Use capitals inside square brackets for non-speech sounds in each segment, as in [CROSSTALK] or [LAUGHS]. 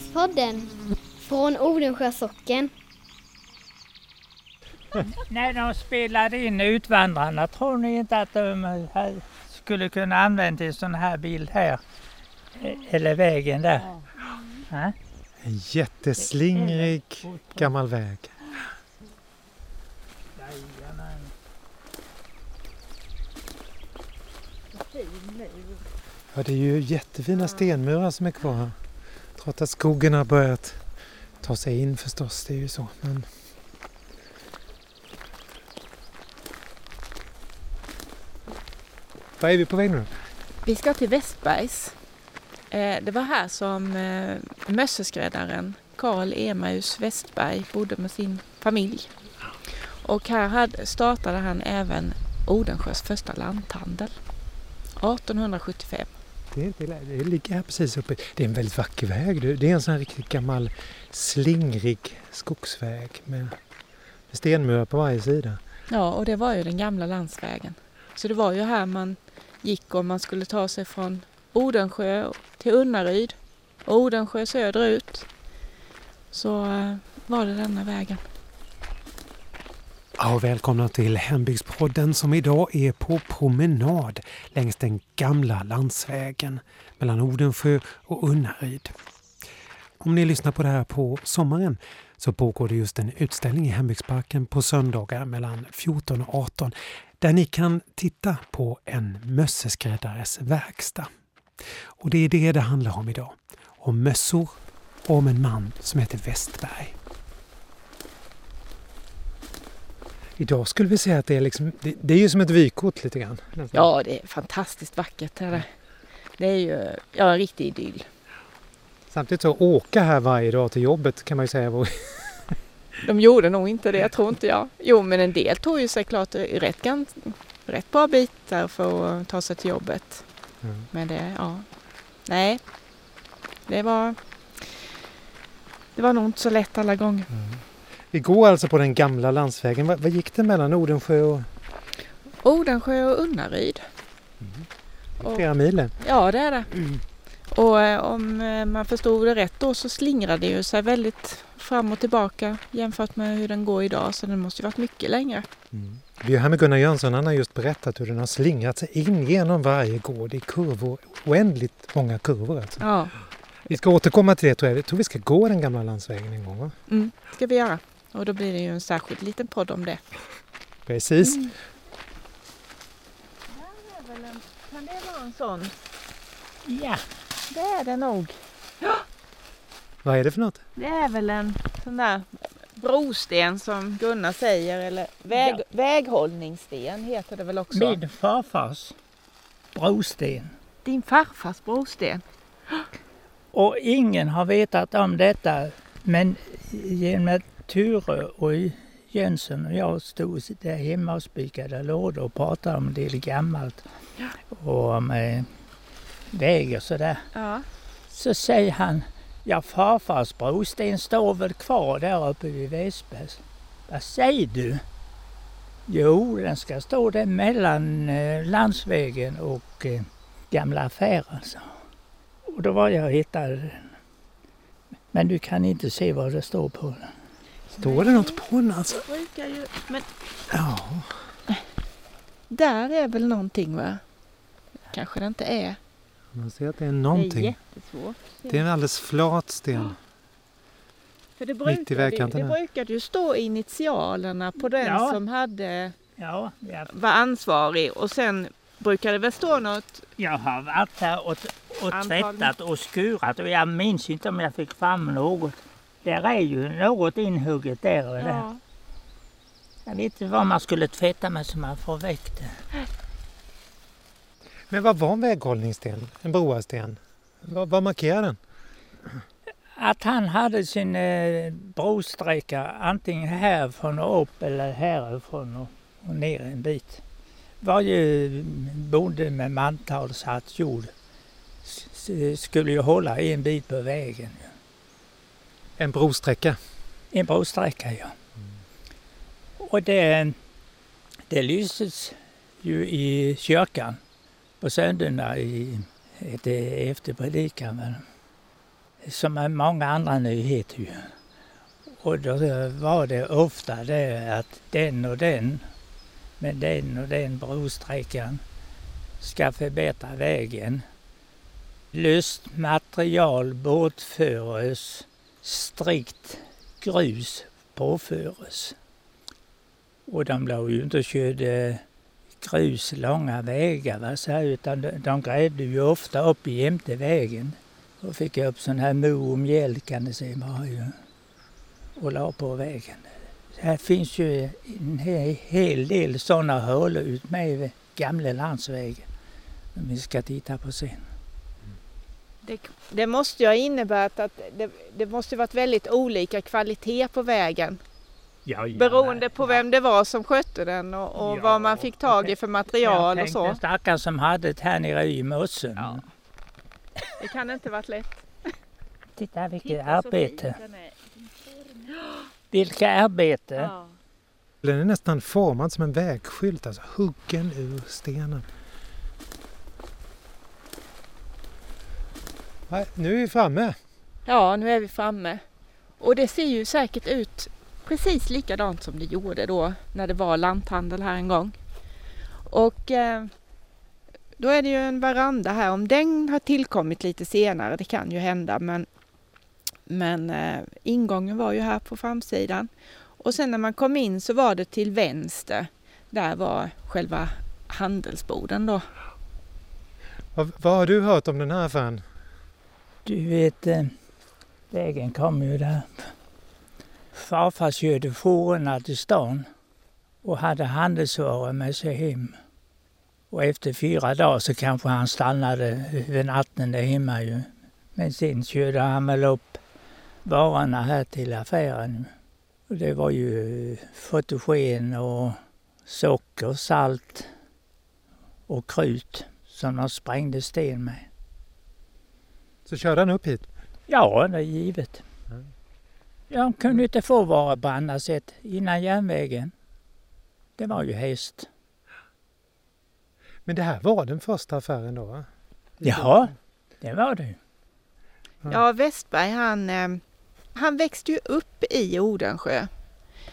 Hembygdspodden från Odensjö socken. När de spelade in Utvandrarna, tror ni inte att de skulle kunna använda en sån här bild här? Eller vägen där? Ja. En jätteslingrig gammal väg. Ja, det är ju jättefina stenmurar som är kvar här. Trots att skogen har börjat ta sig in förstås, det är ju så. Men... Var är vi på väg nu? Vi ska till Västbergs. Eh, det var här som eh, mösseskräddaren Karl Emaus Westberg bodde med sin familj. Och här startade han även Odensjös första lanthandel 1875. Det, det, det ligger här precis uppe. Det är en väldigt vacker väg. Det är en sån här riktigt gammal slingrig skogsväg med stenmurar på varje sida. Ja, och det var ju den gamla landsvägen. Så det var ju här man gick om man skulle ta sig från Odensjö till Unnaryd och Odensjö söderut. Så eh, var det denna vägen. Ja, välkomna till Hembygdspodden som idag är på promenad längs den gamla landsvägen mellan Odensjö och Unnaryd. Om ni lyssnar på det här på sommaren så pågår det just en utställning i Hembygdsparken på söndagar mellan 14 och 18 där ni kan titta på en mösseskräddares verkstad. Och det är det det handlar om idag. Om mössor och om en man som heter Westberg. Idag skulle vi säga att det är, liksom, det, det är ju som ett vykort lite grann. Ja, det är fantastiskt vackert. Det, det är ju ja, en riktig idyll. Samtidigt så åka här varje dag till jobbet kan man ju säga. [LAUGHS] De gjorde nog inte det, tror inte jag. Jo, men en del tog ju sig klart rätt, rätt bra bitar för att ta sig till jobbet. Mm. Men det, ja. Nej, det var, det var nog inte så lätt alla gånger. Mm. Vi går alltså på den gamla landsvägen. Vad, vad gick det mellan Odensjö och? Odensjö och Unnaryd. Mm. Flera mil. Ja, det är det. Mm. Och eh, om eh, man förstod det rätt då så slingrade det ju sig väldigt fram och tillbaka jämfört med hur den går idag. Så den måste ju varit mycket längre. Mm. Vi är här med Gunnar Jönsson. Han har just berättat hur den har slingrat sig in genom varje gård i kurvor. Oändligt många kurvor alltså. Ja. Vi ska återkomma till det tror jag. Jag tror vi ska gå den gamla landsvägen en gång va? Mm, ska vi göra. Och då blir det ju en särskild liten podd om det. Precis. Mm. kan det vara en sån? Ja, det är det nog. Ja. Vad är det för något? Det är väl en sån där brosten som Gunnar säger eller väg, ja. väghållningssten heter det väl också? Min farfars brosten. Din farfars brosten? Och ingen har vetat om detta men genom att Ture och Jönsson och jag stod där hemma och spikade lådor och pratade om det gammalt och om eh, väg och sådär. Ja. Så säger han, ja farfars brosten står väl kvar där uppe vid Väsbergs. Vad säger du? Jo, den ska stå där mellan eh, landsvägen och eh, gamla affären. Så. Och då var jag och hittade den. Men du kan inte se vad det står på den. Står det något på den alltså? brukar ju, men... Ja. Där är väl någonting va? Kanske det inte är. Man ser att det är någonting. Det är jättesvårt. Det är en alldeles flat sten. För det brukade, det, det brukade ju stå initialerna på den ja. som hade ja, ja. var ansvarig och sen brukar det väl stå något? Jag har varit här och, och tvättat och skurat och jag minns inte om jag fick fram något. Där är ju något inhugget där och där. Ja. Jag vet inte vad man skulle tvätta med så man får väck det. Men vad var en väghållningssten? En broarsten? Vad, vad markerar den? Att han hade sin eh, brosträcka antingen härifrån och upp eller härifrån och, och ner en bit. Varje bonde med mantalshatt jord skulle ju hålla en bit på vägen. En brosträcka? En brosträcka, ja. Mm. Och det, det lyses ju i kyrkan på söndagarna i, efter predikan. som är många andra nyheter ju. Och då var det ofta det att den och den med den och den brosträckan ska förbättra vägen. Löst material bortföres, strikt grus påföres. Och de låg ju inte och körde grus långa vägar va, så här, utan de, de grävde ju ofta upp jämte vägen Då fick jag upp sån här mo och mjäll kan ni se bara ju och la på vägen. Här finns ju en hel del sådana hålor ut med gamla landsvägen som vi ska titta på sen. Det, det måste ju ha inneburit att det, det måste varit väldigt olika kvalitet på vägen. Ja, ja, Beroende på vem det var som skötte den och, och ja, vad man fick tag i för material och så. Jag stackare som hade det här nere i mossen. Ja. Det kan inte varit lätt. Titta vilket Titta arbete. Vilka arbete. Ja. Den är nästan formad som en vägskylt, alltså huggen ur stenen. Nu är vi framme. Ja, nu är vi framme. Och det ser ju säkert ut precis likadant som det gjorde då när det var lanthandel här en gång. Och eh, då är det ju en veranda här. Om den har tillkommit lite senare, det kan ju hända, men, men eh, ingången var ju här på framsidan. Och sen när man kom in så var det till vänster. Där var själva handelsboden då. Vad, vad har du hört om den här affären? Du vet, eh, vägen kom ju där. Farfar körde fårorna till stan och hade handelsvaror med sig hem. Och efter fyra dagar så kanske han stannade över natten där hemma ju. Men sen körde han väl upp varorna här till affären. Och det var ju eh, fotogen och socker, salt och krut som de sprängde sten med. Så körde han upp hit? Ja, det är givet. Mm. Jag kunde inte få vara på annat sätt innan järnvägen. Det var ju häst. Men det här var den första affären då? Va? Ja, det var det. Ja, Westberg han, eh, han växte ju upp i Odensjö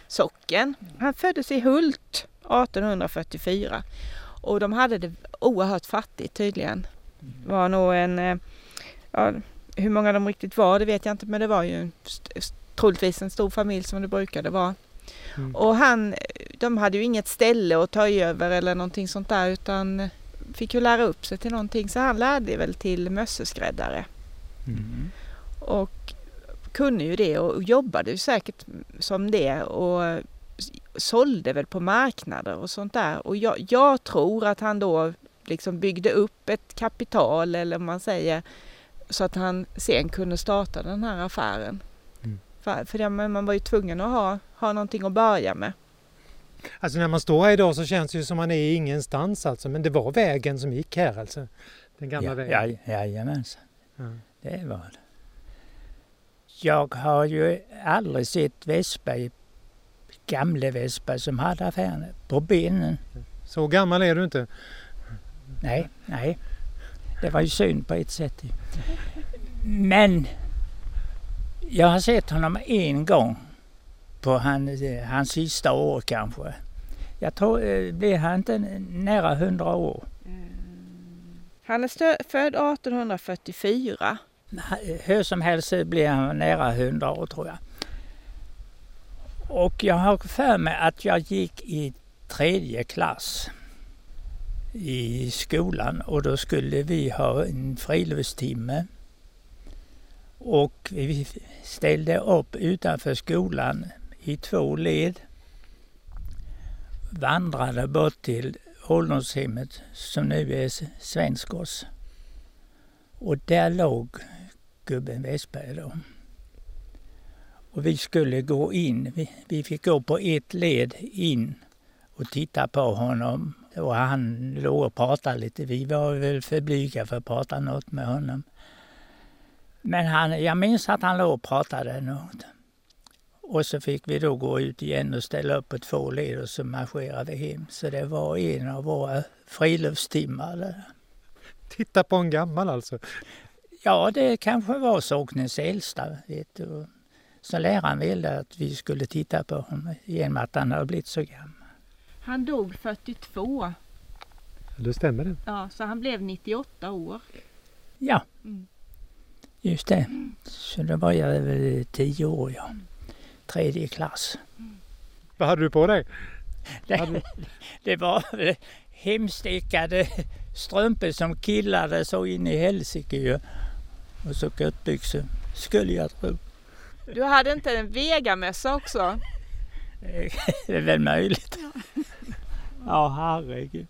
socken. Han föddes i Hult 1844 och de hade det oerhört fattigt tydligen. Det var nog en, eh, ja, hur många de riktigt var det vet jag inte men det var ju troligtvis en stor familj som det brukade vara. Mm. Och han, de hade ju inget ställe att ta över eller någonting sånt där utan fick ju lära upp sig till någonting så han lärde väl till mösseskräddare. Mm. Och kunde ju det och jobbade ju säkert som det och sålde väl på marknader och sånt där. Och jag, jag tror att han då liksom byggde upp ett kapital eller man säger så att han sen kunde starta den här affären. Mm. För, för det, man var ju tvungen att ha, ha någonting att börja med. Alltså när man står här idag så känns det ju som man är ingenstans alltså. Men det var vägen som gick här alltså? Den gamla ja, vägen? Ja, jajamensan. Ja. Det var det. Jag har ju aldrig sett Vesberg, gamle Vesberg som hade affären på benen. Så gammal är du inte? Nej, nej. Det var ju synd på ett sätt. Men jag har sett honom en gång på han, hans sista år kanske. Jag tror, eh, blev han inte nära 100 år? Han är född 1844. Hur som helst blev han nära 100 år tror jag. Och jag har för mig att jag gick i tredje klass i skolan och då skulle vi ha en friluftstimme. Och vi ställde upp utanför skolan i två led. Vandrade bort till ålderdomshemmet som nu är Svenskås. Och där låg gubben Westberg då. Och vi skulle gå in, vi, vi fick gå på ett led in och titta på honom. Och han låg och pratade lite. Vi var väl för blyga för att prata något med honom. Men han, jag minns att han låg och pratade något. Och så fick vi då gå ut igen och ställa upp på två led och så marscherade vi hem. Så det var en av våra friluftstimmar. Titta på en gammal alltså? Ja, det kanske var socknens äldsta. Vet du. Så läraren ville att vi skulle titta på honom genom att han hade blivit så gammal. Han dog 42. Det stämmer det. Ja, så han blev 98 år. Ja, Mm. just det. Så då var jag väl tio år, ja. Tredje klass. Vad hade du på dig? Det, det var hemstickade strumpor som killade så in i helsike ju. Och så göttbyxor, skulle jag tro. Du hade inte en vegamössa också? [LAUGHS] Det är väl möjligt. Ja, Ja, herregud.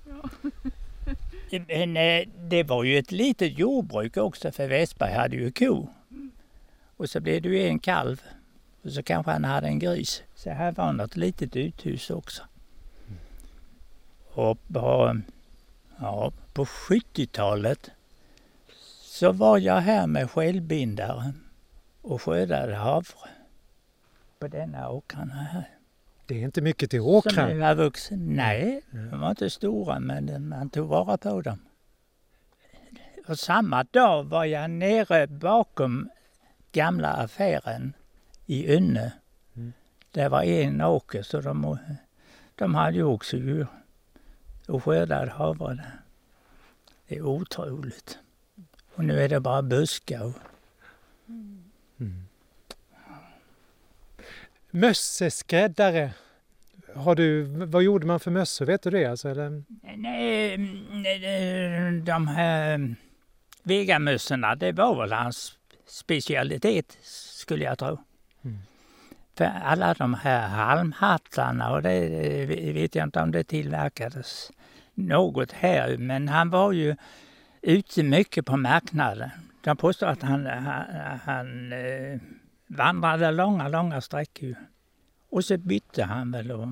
[LAUGHS] Men eh, det var ju ett litet jordbruk också för Westberg hade ju ko. Och så blev det ju en kalv. Och så kanske han hade en gris. Så här var något litet uthus också. Och på, ja, på 70-talet så var jag här med skällbindare och skördade havre. På denna åkrarna här. Det är inte mycket till Som åkrar. nu var vuxen. Nej, de var inte stora men man tog vara på dem. Och samma dag var jag nere bakom gamla affären i Önne. Mm. Det var en åker så de, de hade ju också djur och skördade havre där. Det är otroligt. Och nu är det bara buskar. och- Mm. Mösseskräddare. Har du, vad gjorde man för mössor? Vet du det? Alltså, eller? Nej, mm, de här vegamössorna, det var väl hans specialitet skulle jag tro. Mm. För alla de här halmhattarna och det vet jag inte om det tillverkades något här, men han var ju ute mycket på marknaden. De påstår att han, han, han eh, vandrade långa, långa sträckor. Och så bytte han väl och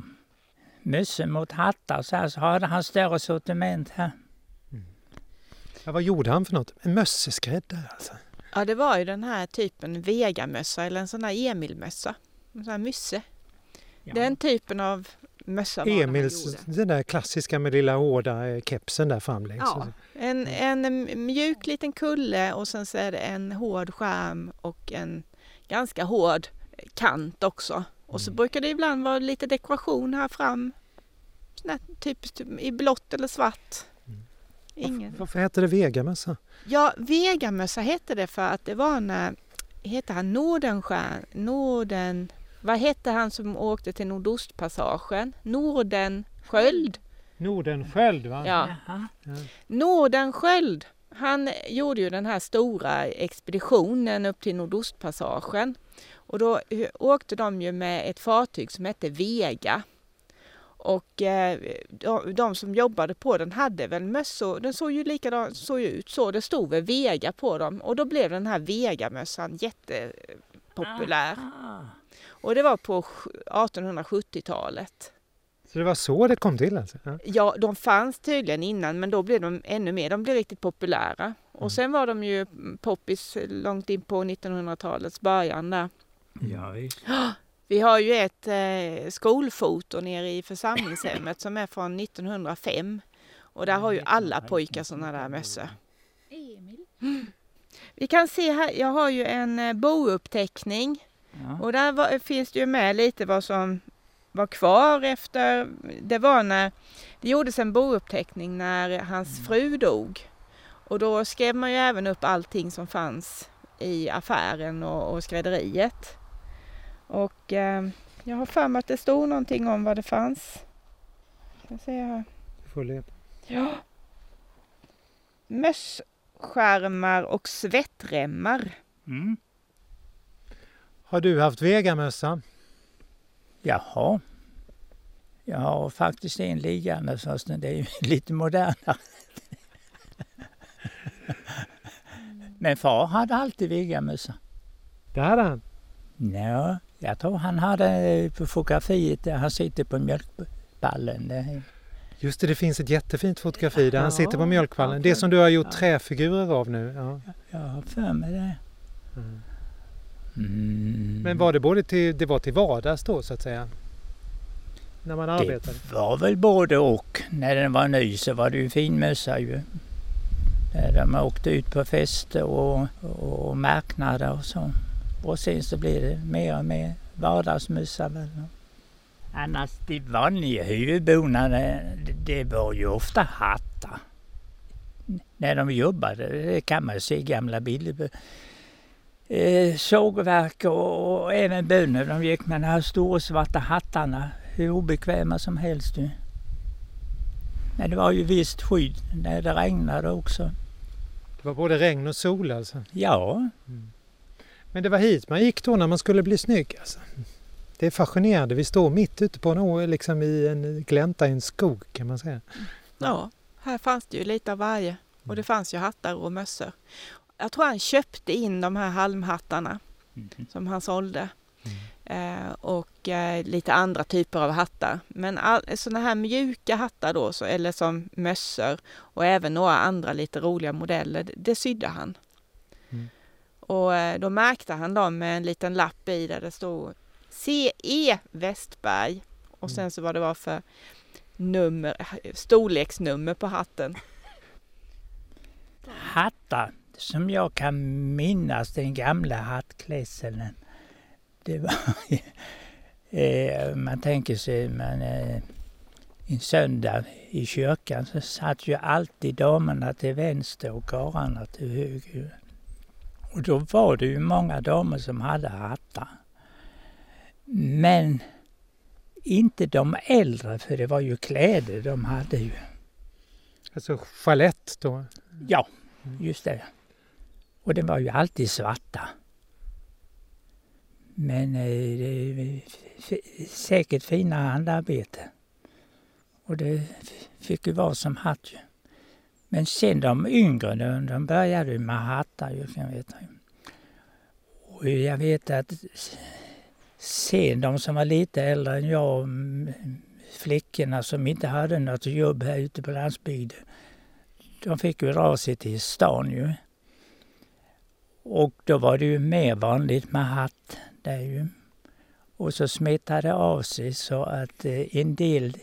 mössor mot hattar så här så hade han större sortiment här. Ja, vad gjorde han för något? En mösseskräddare alltså. Ja, det var ju den här typen vegamössa eller en sån här Emilmössa. En sån här mysse. Den typen av mössa var Emils, gjorde. den där klassiska med lilla hårda eh, kepsen där framlängs. Ja, en, en mjuk liten kulle och sen så är det en hård skärm och en ganska hård kant också. Och så Mm. brukar det ibland vara lite dekoration här fram. Här typiskt i blått eller svart. Mm. Ingen. Varför, varför heter det vegamössa? Ja, vegamössa hette det för att det var när, hette han Nordenstjärn, Norden, vad hette han som åkte till Nordostpassagen? Nordensköld? Nordenskjöld va? Ja. Jaha. Nordenskjöld, han gjorde ju den här stora expeditionen upp till Nordostpassagen. Och då åkte de ju med ett fartyg som hette Vega. Och eh, de, de som jobbade på den hade väl mössor, den såg ju likadant såg ut så, det stod väl Vega på dem. Och då blev den här Vegamössan jättepopulär. Ah. Och det var på 1870-talet. Så det var så det kom till alltså? Ja. Ja, de fanns tydligen innan men då blev de ännu mer, de blev riktigt populära. Mm. Och sen var de ju poppis långt in på 1900-talets början där. Ja, visst. [GASPS] Vi har ju ett eh, skolfoto nere i församlingshemmet som är från 1905. Och där har ju alla pojkar sådana där mössor. [GASPS] Vi kan se här, jag har ju en eh, bouppteckning Ja. och där var, finns det ju med lite vad som var kvar efter, det var när det gjordes en bouppteckning när hans fru dog. Och då skrev man ju även upp allting som fanns i affären och, och skrädderiet. Och eh, jag har för mig att det stod någonting om vad det fanns. Jag ser här. Du får leta. Ja. Mösskärmar och svettremmar. Mm. Har du haft vegamössa? Jaha. Jag har faktiskt en liggande fast det är ju [LAUGHS] lite modernare. [LAUGHS] Men far hade alltid vegamössa. Det hade han. Ja, jag tror han hade på fotografiet där han sitter på mjölkballen. Det- Just det, det finns ett jättefint fotografi där han Ja, sitter på mjölkvallen. ja, Det som du har gjort ja. träfigurer av nu. Ja. Jag har för mig det. Mm. Mm. Men var det både till, det var till vardags då så att säga? När man arbetade? Det var väl både och. När den var ny så var det ju fin mössa ju. Eh, De åkte ut på fester och, och marknader och så. Och sen så blir det mer och mer vardagsmössa väl. Annars de vanliga huvudbonaderna, det- det var ju ofta hattar. När de jobbade, det kan man ju se i gamla bilder. Eh, sågverk och, och även bönder, de gick med de här stora svarta hattarna. Hur obekväma som helst ju. Men det var ju visst skydd när det regnade också. Det var både regn och sol alltså. Ja, Men det var hit man gick då när man skulle bli snygg alltså. Det är fascinerande. Vi står mitt ute på en å, liksom i en glänta i en skog kan man säga. Ja, här fanns det ju lite av varje. Och det fanns ju hattar och mössor. Jag tror han köpte in de här halmhattarna som han sålde. Eh, och eh, lite andra typer av hattar. Men sådana här mjuka hattar då, så, eller som mössor och även några andra lite roliga modeller, det, det sydde han. Mm. Och eh, då märkte han dem med en liten lapp i där det stod CE Westberg. Och sen så vad det var för nummer, storleksnummer på hatten. hattar som jag kan minnas den gamla hattklädseln. Det var [LAUGHS] eh, man tänker sig man eh, en söndag i kyrkan så satt ju alltid damerna till vänster och karlarna till höger. Och då var det ju många damer som hade hattar. Men inte de äldre för det var ju kläder de hade ju. Alltså chalett då. Ja, just det. Och den var ju alltid svarta. Men eh, det är säkert fina handarbete. Och det fick ju vara som hatt ju. Men sen de yngre, de, de började ju med hattar ju, kan jag veta. Och jag vet att sen de som var lite äldre än jag, flickorna som inte hade något jobb här ute på landsbygden, de fick ju dra sig till stan ju. Och då var det ju mer vanligt med hatt där ju. Och så smittade det av sig så att eh, en del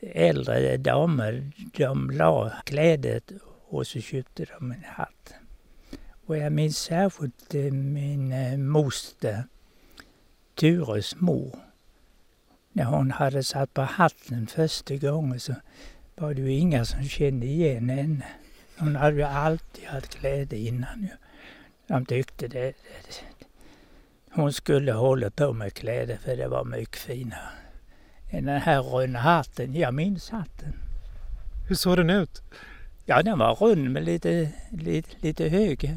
äldre damer, de la klädet och så köpte de en hatt. Och jag minns särskilt eh, min eh, moster, Tures mor. När hon hade satt på hatten första gången så var det ju inga som kände igen henne. Hon hade ju alltid haft kläder innan ju. De tyckte det, det, hon skulle hålla på med kläder för det var mycket finare än den här runda hatten. Jag minns hatten. Hur såg den ut? Ja, den var rund med lite, lite, lite hög.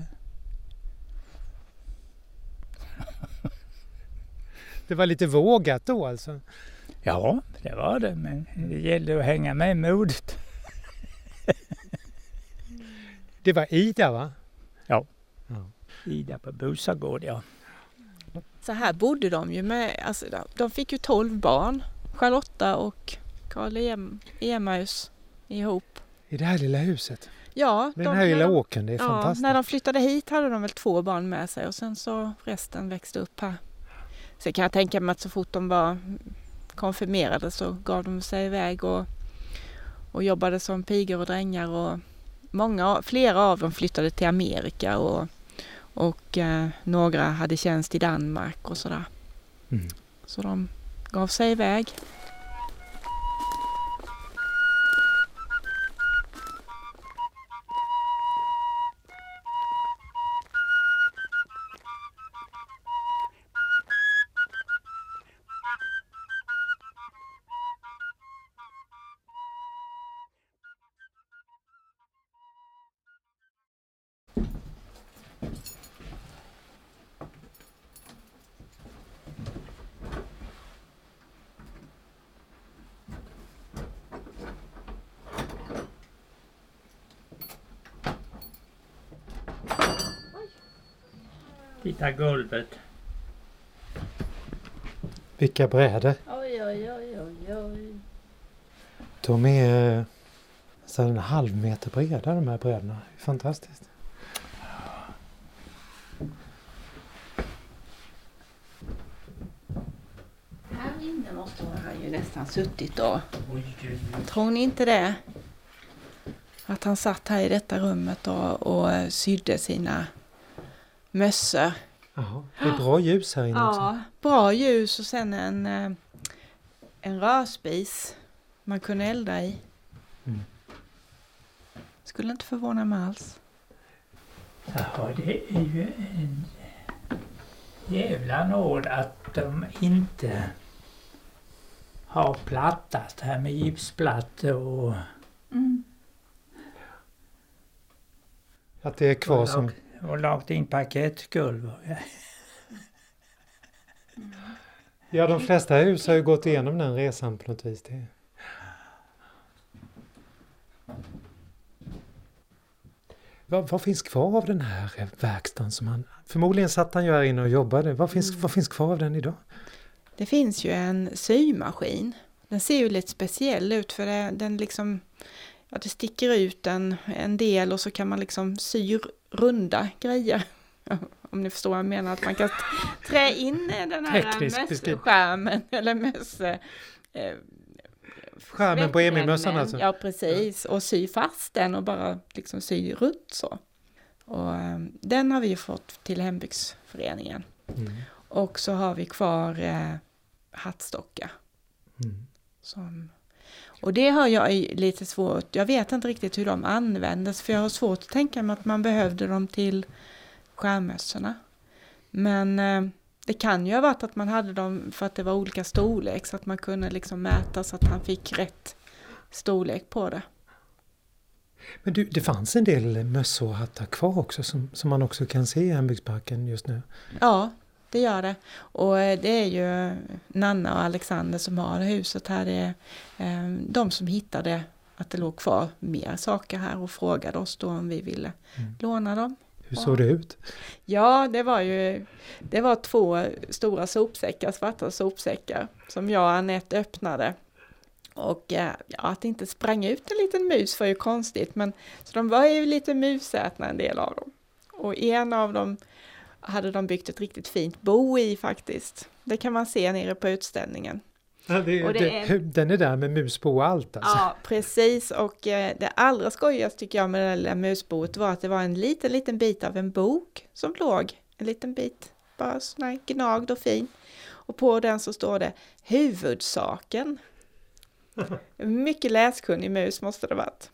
Det var lite vågat då alltså. Ja, det var det, men det gällde att hänga med modet. Det var Ida va? Ida på Bosagård, ja. Så här bodde de ju med, alltså de- fick ju 12 barn. Charlotta och Karl Em, Emaus ihop. I det här lilla huset. Ja, Med de- den här lilla de- åkern, det är Ja, fantastiskt. när de flyttade hit hade de väl två barn med sig och sen så resten växte upp här. Sen kan jag tänka mig att så fort de var konfirmerade så gav de sig iväg och, och jobbade som pigor och drängar och många, flera av dem flyttade till Amerika och, och eh, några hade tjänst i Danmark och sådär. Mm. Så de gav sig iväg. Titta golvet. Vilka brädor. Oj, oj, oj, oj, oj. De är så en halv meter breda de här brädorna. Fantastiskt. Här inne måste han ju nästan suttit då. Tror ni inte det? Att han satt här i detta rummet och, och sydde sina mössor. Jaha, det är bra ljus här inne också. Ja, bra ljus och sen en, eh, en rörspis man kunde elda i. Mm. Skulle inte förvåna mig alls. Jaha, det är ju en jävla nåd att de inte har plattat här med gipsplatte och, Att det är kvar och, som... och lagt in parkettgolv. Ja, de flesta hus har ju gått igenom den resan på något vis. Det... Vad, vad finns kvar av den här verkstaden som han... Förmodligen satt han ju här inne och jobbade. Vad finns, vad finns kvar av den idag? Det finns ju en symaskin. Den ser ju lite speciell ut för det, den liksom, ja, det sticker ut en, en del och så kan man liksom sy runda grejer. [LAUGHS] Om ni förstår vad jag menar, att man kan trä in den här skärmen [LAUGHS] eller möss... Eh, Skärmen på Emil-mössan alltså? Ja, precis. Och sy fast den och bara liksom sy runt så. Och eh, den har vi ju fått till hembygdsföreningen. Mm. Och så har vi kvar eh, hattstockar. Mm. Som, och det har jag lite svårt, jag vet inte riktigt hur de användes för jag har svårt att tänka mig att man behövde dem till skärmössorna. Men eh, det kan ju ha varit att man hade dem för att det var olika storlek så att man kunde liksom mäta så att han fick rätt storlek på det. Men du, det fanns en del mössor och hattar kvar också som, som man också kan se i hembygdsparken just nu. Ja, det gör det. Och eh, det är ju Nanna och Alexander som har huset här. Det är eh, de som hittade att det låg kvar mer saker här och frågade oss då om vi ville Mm. låna dem. Hur såg det ut? Ja, det var ju det var två stora sopsäckar, svarta sopsäckar som jag och Anette öppnade. Och eh, ja, att det inte sprang ut en liten mus var ju konstigt, men så de var ju lite musätna en del av dem. Och en av dem hade de byggt ett riktigt fint bo i faktiskt. Det kan man se nere på utställningen. Ja, det, Och det det, är- Den är där med musbo och allt alltså. Ja, precis. Och eh, det allra skojigaste tycker jag med det där lilla musboet var att det var en liten, liten bit av en bok som låg. En liten bit, bara sån här gnagd och fin. Och på den så står det huvudsaken. En [LAUGHS] Mycket läskunnig mus måste det varit.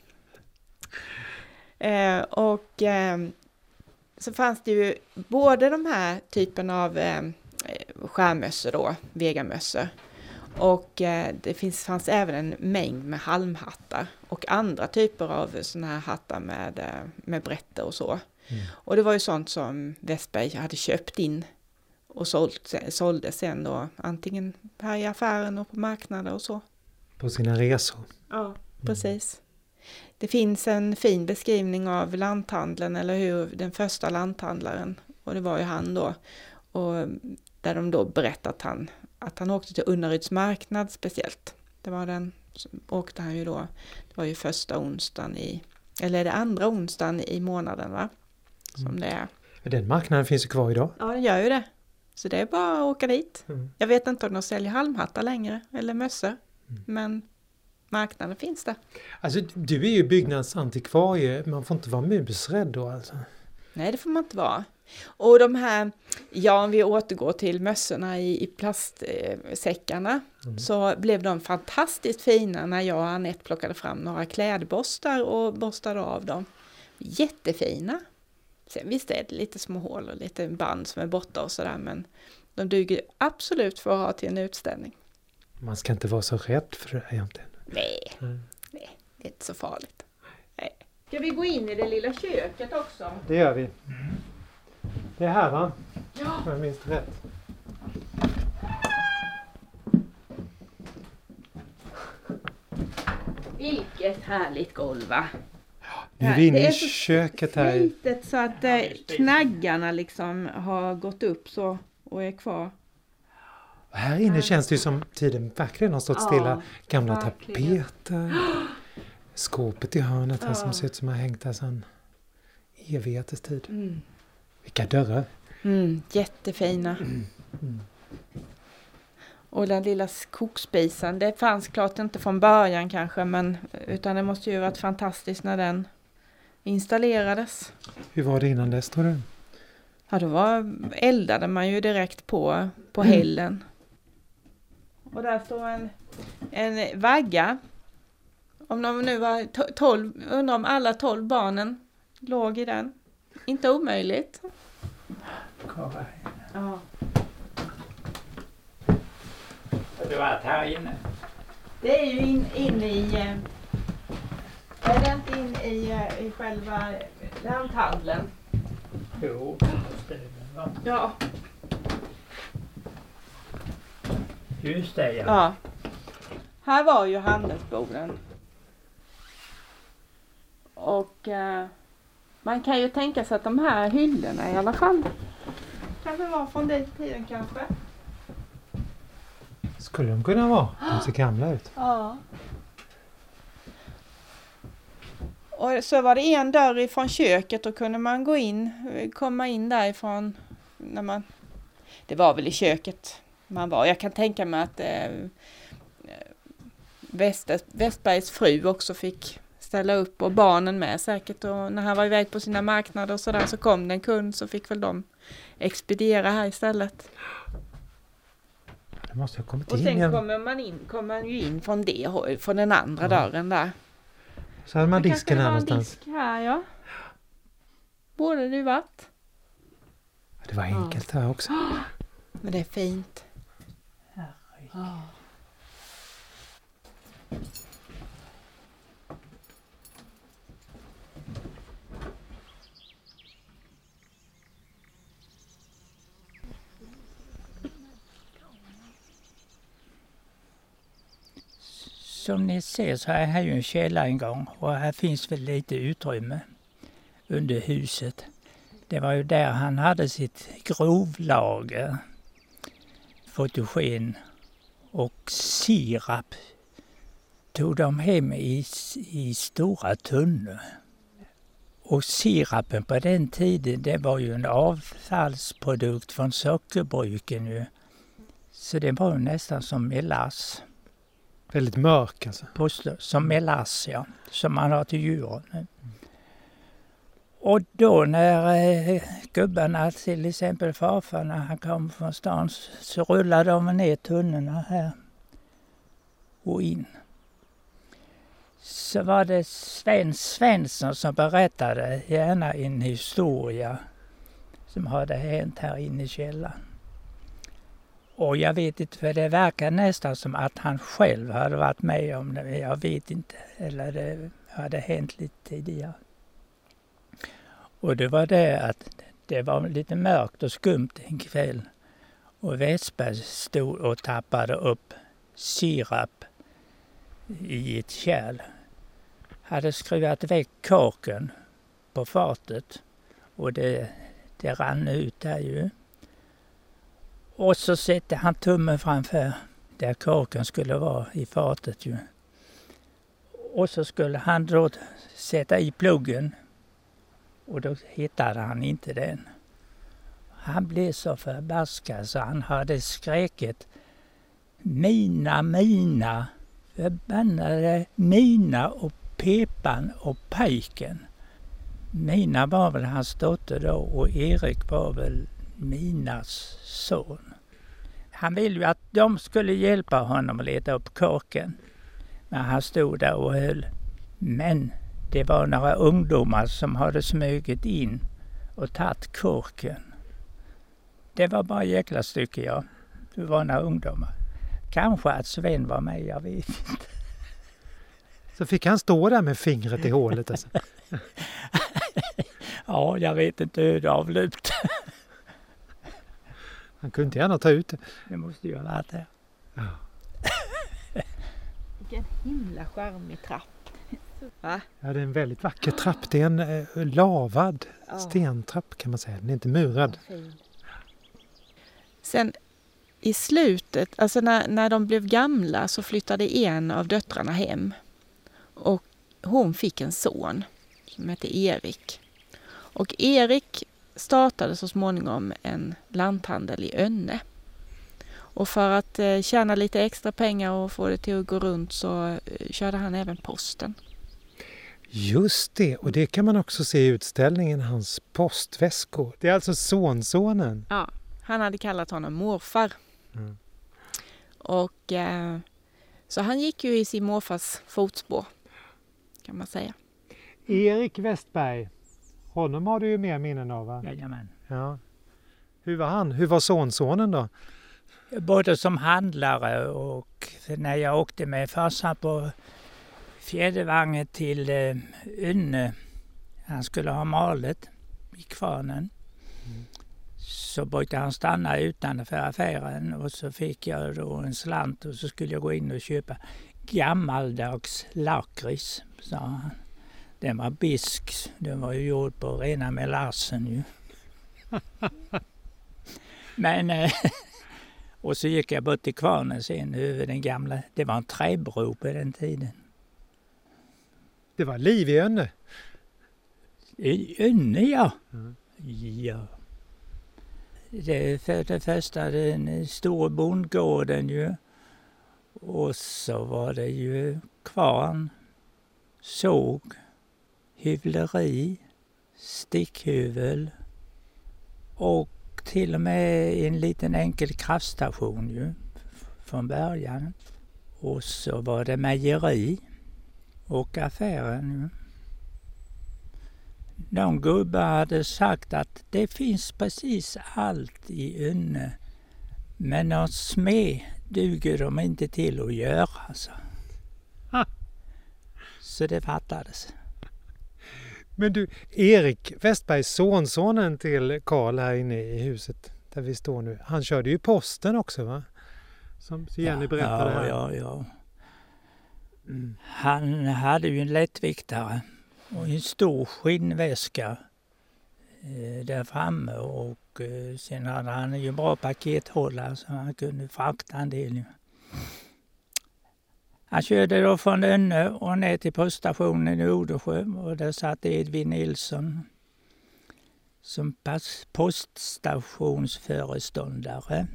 Eh, och eh, så fanns det ju både de här typen av eh, skärmössor då, vegamössor. Och eh, det finns, fanns även en mängd med halmhattar och andra typer av sådana här hattar med, eh, med brätte och så. Mm. Och det var ju sånt som Westberg hade köpt in och sålt, sålde sen då antingen här i affären och på marknader och så. På sina resor. Ja, precis. Det finns en fin beskrivning av lanthandeln, eller hur, den första lanthandlaren. Och det var ju han då. Och där de då berättar att han, att han åkte till Unnaryds marknad speciellt. Det var den, åkte han ju då, det var ju första onsdagen i, eller är det andra onsdagen i månaden va? Som Mm. det är. Den marknaden finns ju kvar idag. Ja, den gör ju det. Så det är bara att åka dit. Mm. Jag vet inte om de säljer halmhattar längre, eller mössor. Mm. Men marknaden finns där. Alltså du är ju byggnadsantikvarie, man får inte vara musrädd då alltså. Nej, det får man inte vara. Och de här, ja om vi återgår till mössorna i, i plastsäckarna, Mm. så blev de fantastiskt fina när jag och Anette plockade fram några klädborstar och borstade av dem. Jättefina! Sen visst är det lite små hål och lite band som är borta och sådär, men de duger absolut för att ha till en utställning. Man ska inte vara så rädd för det här egentligen. Nej, Mm. nej, det är inte så farligt. Nej. Ska vi gå in i det lilla köket också? Det gör vi. Det är här va? Ja. Om jag minns rätt. Vilket härligt golv va? Nu är vi inne Det är i så köket här. i- Slitet så att eh, knaggarna liksom har gått upp så och är kvar. Och här inne känns det ju som tiden verkligen har stått Ja, stilla. Gamla verkligen. tapeter. [GASPS] Skåpet i hörnet här Ja. som ser ut som har hängt där sedan evigheters tid. Mm. Vilka dörrar! Mm, jättefina. Mm. Och den lilla kokspisen, det fanns klart inte från början kanske, men utan det måste ju varit fantastiskt när den installerades. Hur var det innan dess tror du? Ja, då var, eldade man ju direkt på, på Mm. hällen. Och där står en, en vagga. Om de nu var to- tolv, undrar om alla tolv barnen låg i den. Inte omöjligt. Kolla. Ja. Har du varit här inne? Det är ju in, in i... eh, Är det inte in i, eh, i själva lanthandeln? Jo, det måste det väl vara. Ja. Just det ja. ja. Här var ju handelsboden. Och eh, man kan ju tänka sig att de här hyllorna i alla fall kan det vara från den tiden kanske. Skulle de kunna vara? De ser gamla ut. Ja. Och så var det en dörr ifrån köket och kunde man gå in, komma in därifrån när man... Det var väl i köket man var. Jag kan tänka mig att eh, Wester, Westbergs fru också fick ställa upp och barnen med säkert. Och när han var iväg på sina marknader och sådär så kom det en kund så fick väl de expediera här istället. Det måste ha kommit Och in sen kommer man, in, kommer man ju in från det från den andra Ja. dörren där. Så hade man Det disken här någonstans. disk här ja. Borde det ju varit. Det var enkelt här också. [GASPS] Men det är fint. Som ni ser så är här ju en källaringång och här finns väl lite utrymme under huset. Det var ju där han hade sitt grovlager, fotogen sirap tog de hem i, i stora tunnor. Och sirapen på den tiden det var ju en avfallsprodukt från sockerbruken ju. Så det var ju nästan som melass. Väldigt mörk alltså. Påstå, som melass ja, som man har till djuren. Och då när eh, gubbarna, till exempel farfar, när han kom från stan så rullade de ner tunnorna här och in. Så var det Sven Svensson som berättade gärna en historia som hade hänt här inne i källaren. Och jag vet inte, för det verkar nästan som att han själv hade varit med om det. men Jag vet inte. Eller det hade hänt lite tidigare. Och det var det att det var lite mörkt och skumt en kväll. Och Vesberg stod och tappade upp sirap i ett kärl. Hade skruvat väck korken på fatet och det, det rann ut där ju. Och så sätter han tummen framför där korken skulle vara i fatet ju. Och så skulle han då sätta i pluggen och då hittade han inte den. Han blev så förbaskad så han hade skräket Mina, mina, förbannade Mina och Pepan och Pajken. Mina var väl hans dotter då och Erik var väl Minas son. Han ville ju att de skulle hjälpa honom att leta upp korken. Men han stod där och höll. Men det var några ungdomar som hade smugit in och tagit korken. Det var bara jäkla stycke ja. Det var några ungdomar. Kanske att Sven var med, jag vet inte. [LAUGHS] Så fick han stå där med fingret i hålet alltså. [LAUGHS] Ja, jag vet inte hur det avlöpte. [LAUGHS] Han kunde inte gärna ta ut det. Det måste ju ha varit det. Ja. Vilken himla charmig trapp. Va? Ja, det är en väldigt vacker trapp. Det är en eh, lavad Ja. stentrapp kan man säga. Den är inte murad. Sen i slutet, alltså när, när de blev gamla så flyttade en av döttrarna hem. Och hon fick en son som hette Erik. Och Erik startade så småningom en lanthandel i Önne. Och för att eh, tjäna lite extra pengar och få det till att gå runt så eh, körde han även posten. Just det, och det kan man också se i utställningen, hans postväskor. Det är alltså sonsonen. Ja, han hade kallat honom morfar. Mm. Och eh, så han gick ju i sin morfars fotspår kan man säga. Erik Westberg, honom har du ju mer minnen av va? Jajamän. Ja. Hur var han? Hur var sonsonen då? Både som handlare och när jag åkte med farsan på fjädervagnen till eh, Ynne. Han skulle ha malet i kvarnen. Så brukade han stanna utanför affären och så fick jag då en slant och så skulle jag gå in och köpa gammaldags lakrits, sa han. Den var bisk. Den var ju gjord på rena melassen ju. [LAUGHS] Men eh, [LAUGHS] och så gick jag bort till kvarnen sen över den gamla. Det var en träbro på den tiden. Det var liv i Önne. I Önne ja. Mm. Ja. Det för det första den stora bondgården ju. Och så var det ju kvarn, såg, hyvleri, stickhyvel och till och med en liten enkel kraftstation ju från början. Och så var det mejeri och affären ju. Någon gubbe hade sagt att det finns precis allt i Önne. Men någon smed duger de inte till att göra. Så, Ha. så det fattades. Men du, Erik Westberg, sonsonen till Karl här inne i huset där vi står nu. Han körde ju posten också va? Som Jenny berättade ja, här. ja, ja. Mm. Han hade ju en lättviktare och en stor skinnväska eh, där framme och eh, sen hade han ju en bra pakethållare så han kunde frakta en del. Han körde då från Önne och ner till poststationen i Odesjö och där satt Edvin Nilsson som poststationsföreståndare.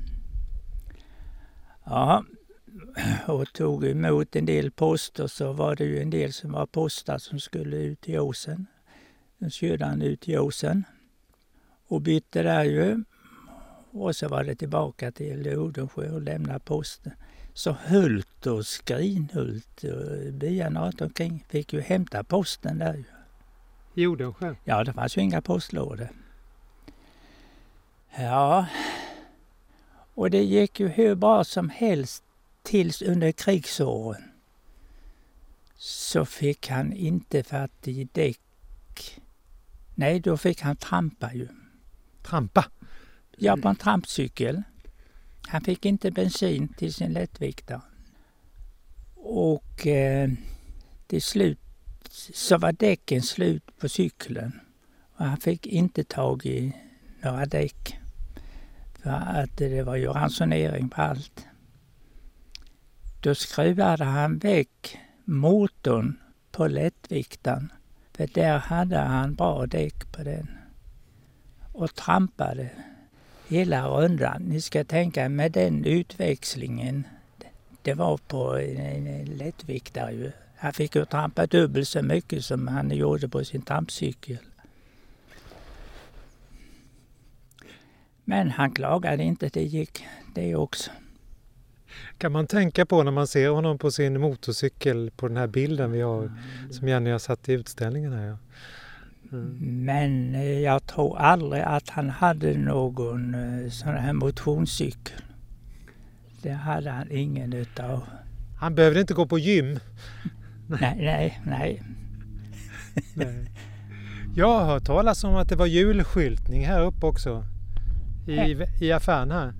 Ja, och tog emot en del poster så var det ju en del som var postar som skulle ut i åsen. Då körde han ut i åsen och bytte där ju. Och så var det tillbaka till Odensjö och lämna posten. Så Hult och Skrinhult och byarna runt omkring fick ju hämta posten där ju. I Odensjö. Ja, det fanns ju inga postlådor. Ja, och det gick ju hur bra som helst tills under krigsåren. Så fick han inte fatt i däck. Nej, då fick han trampa ju. Trampa. Ja, på en trampcykel. Han fick inte bensin till sin lättviktare. Och eh, till slut så var däcken slut på cykeln. Och han fick inte tag i några däck. För att det var ju ransonering på allt. Då skruvade han väck motorn på lättviktaren. För där hade han bra däck på den. Och trampade hela rundan. Ni ska tänka med den utväxlingen. Det var på en, lättviktare ju. Han fick ju trampa dubbelt så mycket som han gjorde på sin trampcykel. Men han klagade inte, det gick det också. Kan man tänka på när man ser honom på sin motorcykel på den här bilden vi har som Jenny har satt i utställningen här. Ja. Mm. Men eh, jag tror aldrig att han hade någon eh, sån här motionscykel. Det hade han ingen utav. Han behövde inte gå på gym. [LAUGHS] Nej, nej, nej. Nej. Jag har hört talas om att det var julskyltning här uppe också. I, i affären här.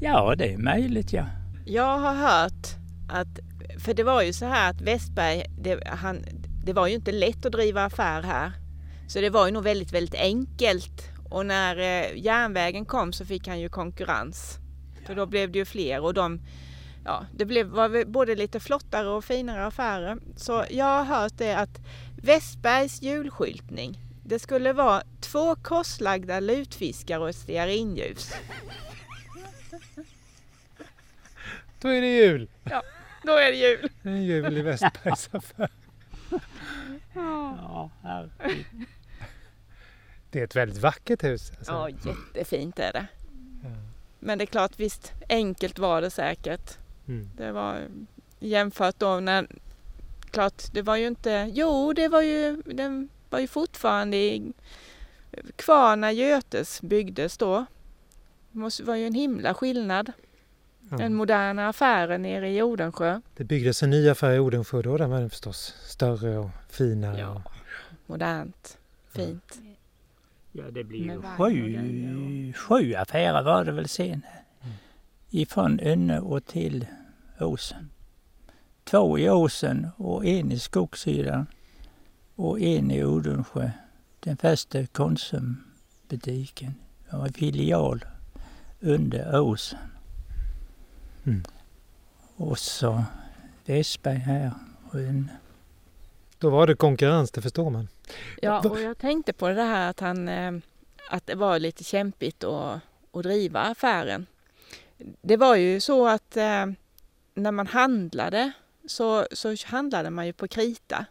Ja, det är möjligt ja. Jag har hört att, för det var ju så här att Westberg, det, han, det var ju inte lätt att driva affär här. Så det var ju nog väldigt, väldigt enkelt. Och när eh, järnvägen kom så fick han ju konkurrens. För då blev det ju fler och de, ja, det blev, var både lite flottare och finare affärer. Så jag har hört det att Westbergs julskyltning, det skulle vara två korslagda lutfiskar och ett stearinljus. Då är det jul! Då är det jul! En jul i Westbergs affär. Ja, herregud. Det är ett väldigt vackert hus. Alltså. Ja, jättefint är det. Ja. Men det är klart, visst, enkelt var det säkert. Mm. Det var jämfört då när, klart, det var ju inte, jo det var ju, den var ju fortfarande i, kvar när Götes byggdes då. Det måste- var ju en himla skillnad. Den moderna affären nere i Odensjö. Det byggdes en ny affär i Odensjö då. Den var förstås större och finare. Ja. Och, Modernt, fint. Ja, det blir Med ju sju, sju affärer var det väl sen. Ifrån Önne och till Åsen. Två i Åsen och en i Skogsydan och en i Odensjö. Den första Konsumbutiken. Det var en filial under Åsen. Mm. Och så Westberg här och Önne. då var det konkurrens, det förstår man. Ja, och jag tänkte på det här att, han, eh, att det var lite kämpigt att, att driva affären. Det var ju så att eh, när man handlade så, så handlade man ju på krita.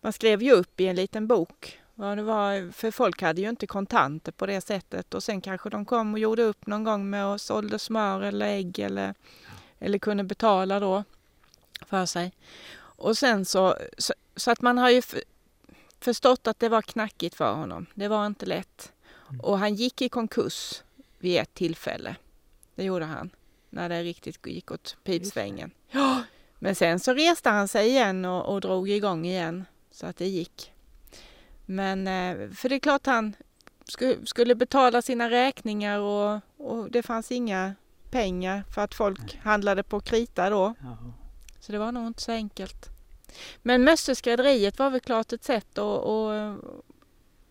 Man skrev ju upp i en liten bok vad det var, för folk hade ju inte kontanter på det sättet och sen kanske de kom och gjorde upp någon gång med och sålde smör eller ägg eller, eller kunde betala då för sig. Och sen så, så, så att man har ju förstått att det var knackigt för honom. Det var inte lätt. Och han gick i konkurs vid ett tillfälle. Det gjorde han. När det riktigt gick åt pipsvängen. Ja, men sen så reste han sig igen och, och drog igång igen. Så att det gick. Men eh, för det är klart han sku- skulle betala sina räkningar och, och det fanns inga pengar för att folk handlade på krita då. Så det var nog inte så enkelt. Men Mösseskrädderiet var väl klart ett sätt att, att,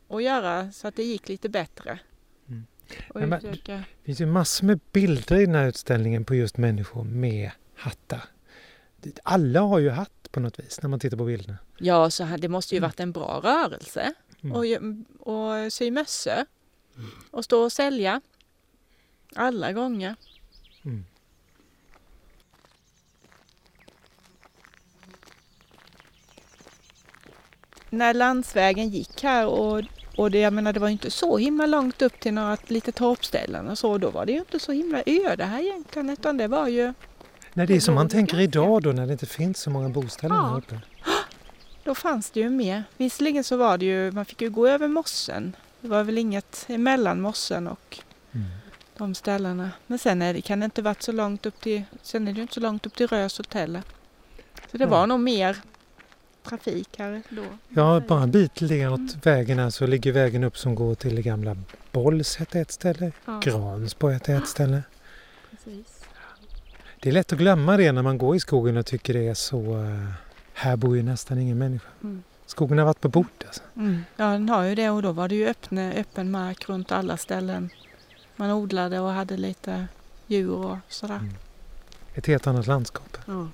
att göra så att det gick lite bättre. Mm. Men-. Det finns ju massor med bilder i den här utställningen på just människor med hattar. Alla har ju hatt på något vis när man tittar på bilderna. Ja, så det måste ju Mm. varit en bra rörelse Mm. och, och sy mössor och stå och sälja alla gånger. Mm. När landsvägen gick här och, och det, jag menar, det var ju inte så himla långt upp till några lite torpställen och så. Då var det ju inte så himla öde här egentligen utan det var ju Nej, det är som man tänker idag då när det inte finns så många bostäder Ja. här uppe. Då fanns det ju mer. Visserligen så var det ju, man fick ju gå över mossen. Det var väl inget emellan mossen och Mm. de ställena. Men sen är det, kan det inte varit så långt upp till, sen är det ju inte så långt upp till Röshult heller. Så det Mm. var nog mer trafik här då. Ja, bara en bit ligger åt vägen här så ligger vägen upp som går till det gamla Bolls hette ett ställe. Ja, Gransbo hette ett ställe. precis. Det är lätt att glömma det när man går i skogen och tycker det är så... eh, här bor ju nästan ingen människa. Mm. Skogen har varit på bord alltså. Mm. Ja, den har ju det och då var det ju öppna, öppen mark runt alla ställen. Man odlade och hade lite djur och sådär. Mm. Ett helt annat landskap. Ja.